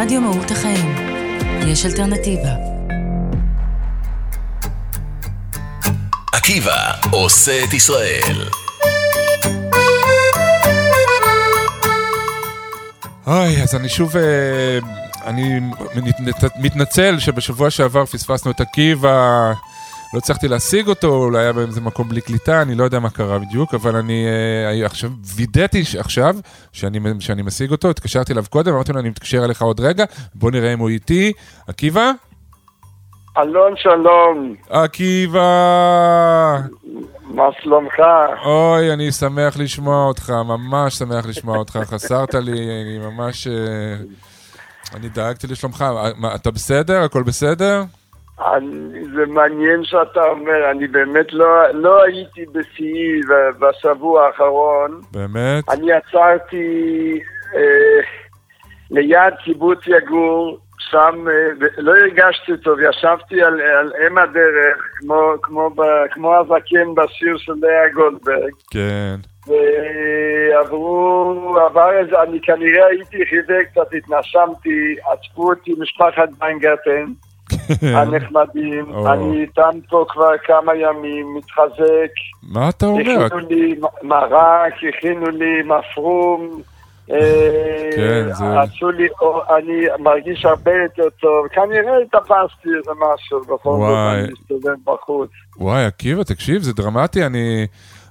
רדיו מהות החיים. יש אלטרנטיבה. עקיבא עושה את ישראל. אוי, אז אני שוב, אה, אני מתנצל שבשבוע שעבר פספסנו את עקיבא, לא הצלחתי להשיג אותו, אולי היה באיזה מקום בלי קליטה, אני לא יודע מה קרה בדיוק, אבל אני אה, עכשיו, וידאתי עכשיו שאני, שאני משיג אותו, התקשרתי אליו קודם, אמרתי לו, אני מתקשר אליך עוד רגע, בוא נראה אם הוא איתי. עקיבא? אלון שלום. עקיבא! מה שלומך? אוי, אני שמח לשמוע אותך, ממש שמח לשמוע אותך, חסרת לי, אני ממש... אה, אני דאגתי לשלומך. אתה בסדר? הכל בסדר? אני, זה מעניין שאתה אומר, אני באמת לא, לא הייתי בשיאי בשבוע האחרון. באמת? אני עצרתי אה, ליד קיבוץ יגור, שם אה, לא הרגשתי טוב, ישבתי על, על אם הדרך, כמו, כמו, ב, כמו הזקן בשיר של לאה גולדברג. כן. ועברו, עבר איזה, אני כנראה הייתי חיווי קצת, התנשמתי, עצפו אותי משפחת ויינגרטן. הנחמדים, אני איתם פה כבר כמה ימים, מתחזק. מה אתה אומר? הכינו לי מרק, הכינו לי מפרום. כן, זה... עשו לי, אני מרגיש הרבה יותר טוב, כנראה התאפסתי איזה משהו, בכל זאת אני מסתובב בחוץ. וואי, עקיבא, תקשיב, זה דרמטי, אני...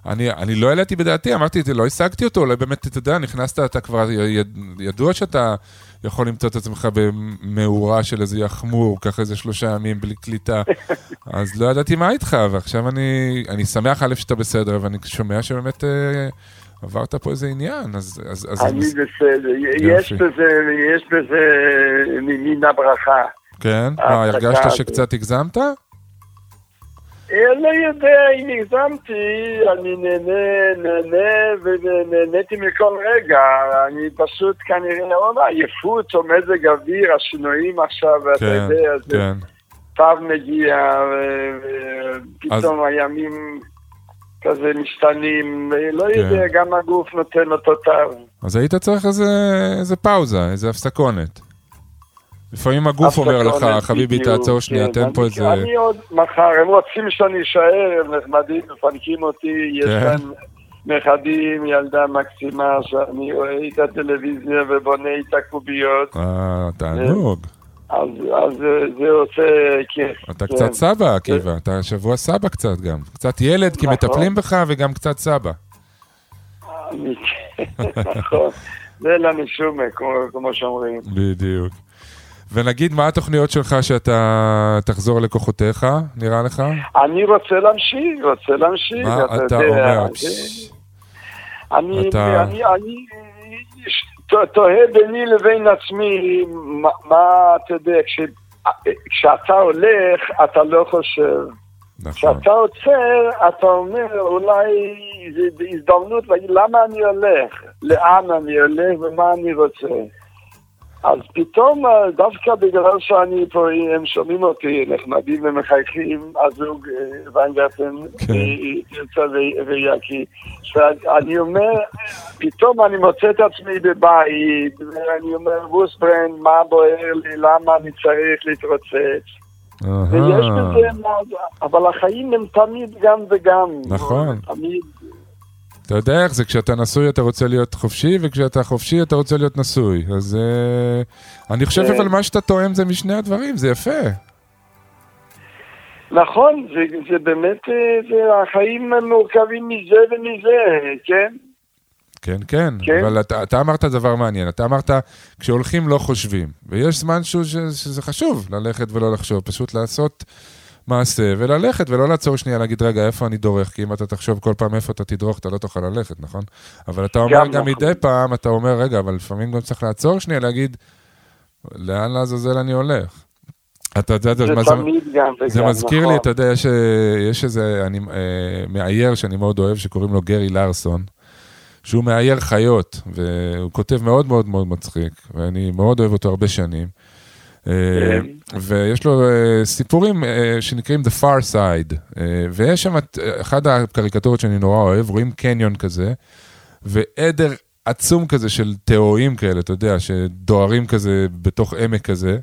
אני, אני לא העליתי בדעתי, אמרתי, לא השגתי אותו, אולי באמת, אתה יודע, נכנסת, אתה כבר ידוע שאתה יכול למצוא את עצמך במאורה של איזה יחמור, ככה איזה שלושה ימים בלי קליטה. אז לא ידעתי מה איתך, ועכשיו אני, אני שמח א' שאתה בסדר, ואני שומע שבאמת אה, עברת פה איזה עניין, אז... אז, אז אני אז... בסדר, יש בזה, יש בזה מן הברכה. כן? מה, הרגשת שקצת הגזמת? לא יודע אם הגזמתי, אני נהנה, נהנה ונהניתי מכל רגע. אני פשוט כנראה, לא עייפות או מזג אוויר, השינויים עכשיו, אתה כן, יודע, זה כן. תו מגיע, ופתאום הימים כזה משתנים, לא כן. יודע, גם הגוף נותן אותו תו. אז היית צריך איזה פאוזה, איזה הפסקונת. לפעמים הגוף אומר לך, חביבי, תעצור שנייה, כן, תן פה איזה... אני עוד מחר, הם רוצים שאני אשאר, הם נחמדים, מפנקים אותי, יש כן. להם נכדים, ילדה מקסימה, שאני רואה איתה טלוויזיה ובונה איתה קוביות. אה, תענוג. אז, אז זה- עושה כיף. אתה כן. קצת סבא, עקיבא, אתה שבוע סבא קצת גם. קצת ילד, כי נכון. מטפלים בך, וגם קצת סבא. נכון, זה לנשומה, כמו שאומרים. בדיוק. ונגיד, מה התוכניות שלך שאתה תחזור לכוחותיך, נראה לך? אני רוצה להמשיך, רוצה להמשיך. מה אתה יודע, אומר? אני, אתה- אני, אני ת- תוהה ביני לבין עצמי, מה, מה אתה יודע, כש, כשאתה הולך, אתה לא חושב. נכון. כשאתה עוצר, אתה אומר, אולי זו הזדמנות להגיד, למה אני הולך? לאן אני הולך ומה אני רוצה? אז פתאום, אה, דווקא בגלל שאני פה, הם שומעים אותי, נחמדים ומחייכים, הזוג אה, ויינגרטן, כן. תרצה ו- ויאקי, שאני אומר, פתאום אני מוצא את עצמי בבית, ואני אומר, בוסברן, מה בוער לי, למה אני צריך להתרוצץ? ויש. בזה, אבל החיים הם תמיד גם וגם. נכון. תמיד, אתה יודע איך זה, כשאתה נשוי אתה רוצה להיות חופשי, וכשאתה חופשי אתה רוצה להיות נשוי. אז אה, אני חושב כן. אבל מה שאתה טועם זה משני הדברים, זה יפה. נכון, זה, זה באמת, אה, זה, החיים מורכבים מזה ומזה, כן? כן, כן, כן. אבל אתה, אתה אמרת דבר מעניין, אתה אמרת, כשהולכים לא חושבים, ויש זמן שהוא, ש, שזה חשוב, ללכת ולא לחשוב, פשוט לעשות מעשה וללכת, ולא לעצור שנייה להגיד, רגע, איפה אני דורך? כי אם אתה תחשוב כל פעם איפה אתה תדרוך, אתה לא תוכל ללכת, נכון? אבל אתה אומר גם, נכון. מדי פעם, אתה אומר, רגע, אבל לפעמים גם צריך לעצור שנייה, להגיד, לאן לעזאזל אני הולך? אתה יודע, זה גם וגם, זה מזכיר נכון. לי, אתה יודע, יש, יש איזה אני, אה, מאייר שאני מאוד אוהב, שקוראים לו גרי לארסון, שהוא מאייר חיות, והוא כותב מאוד מאוד מאוד מצחיק, ואני מאוד אוהב אותו הרבה שנים. אה. ויש לו אה, סיפורים אה, שנקראים The Far Side, ויש שם אחת הקריקטורות שאני נורא אוהב, רואים קניון כזה, ועדר עצום כזה של תאואים כאלה, אתה יודע, שדוהרים כזה בתוך עמק כזה,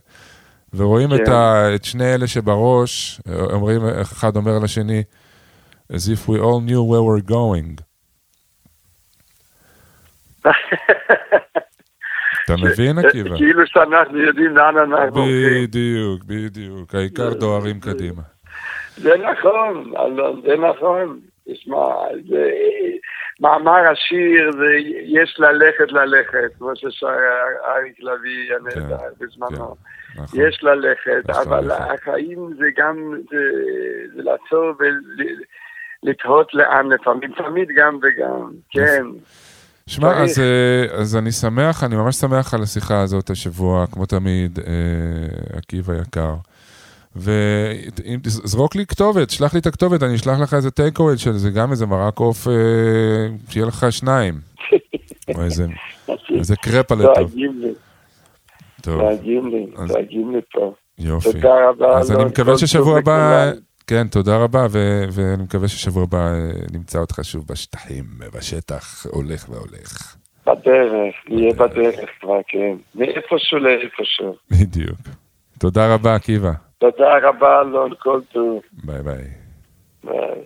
ורואים את, כן. ה, את שני אלה שבראש, אומרים, אחד אומר לשני, as if we all knew where we're going. אתה מבין, עקיבא? כאילו שאנחנו יודעים לאן אנחנו הולכים. בדיוק, בדיוק. העיקר דוהרים קדימה. זה נכון, אלון, זה נכון. תשמע, זה מאמר השיר זה יש ללכת ללכת, כמו ששר אריק לביא הנהדר בזמנו. כן, נכון. יש ללכת, נכון, אבל נכון. החיים זה גם, זה, זה לעצור ולתהות לאן לפעמים, תמיד גם וגם, כן. שמע. אז, אה, אז אני שמח, אני ממש שמח על השיחה הזאת השבוע, כמו תמיד, אה, עקיבא יקר. ואם תזרוק לי כתובת, שלח לי את הכתובת, אני אשלח לך איזה טייק אווי של זה, גם איזה מרק עוף, אה, שיהיה לך שניים. או איזה, איזה קרפלה טוב. דואגים לי, טוב, דואגים לי, דואגים לי פה. יופי. תודה רבה. אז אני אלון, מקווה ששבוע טוב הבא. כן, תודה רבה, ו- ואני מקווה ששבוע הבא אה, נמצא אותך שוב בשטחים, בשטח, הולך והולך. בדרך, נהיה בדרך כבר, כן. מאיפשהו לאיפשהו. בדיוק. תודה רבה, עקיבא. תודה רבה, אלון, כל טוב. ביי ביי. ביי.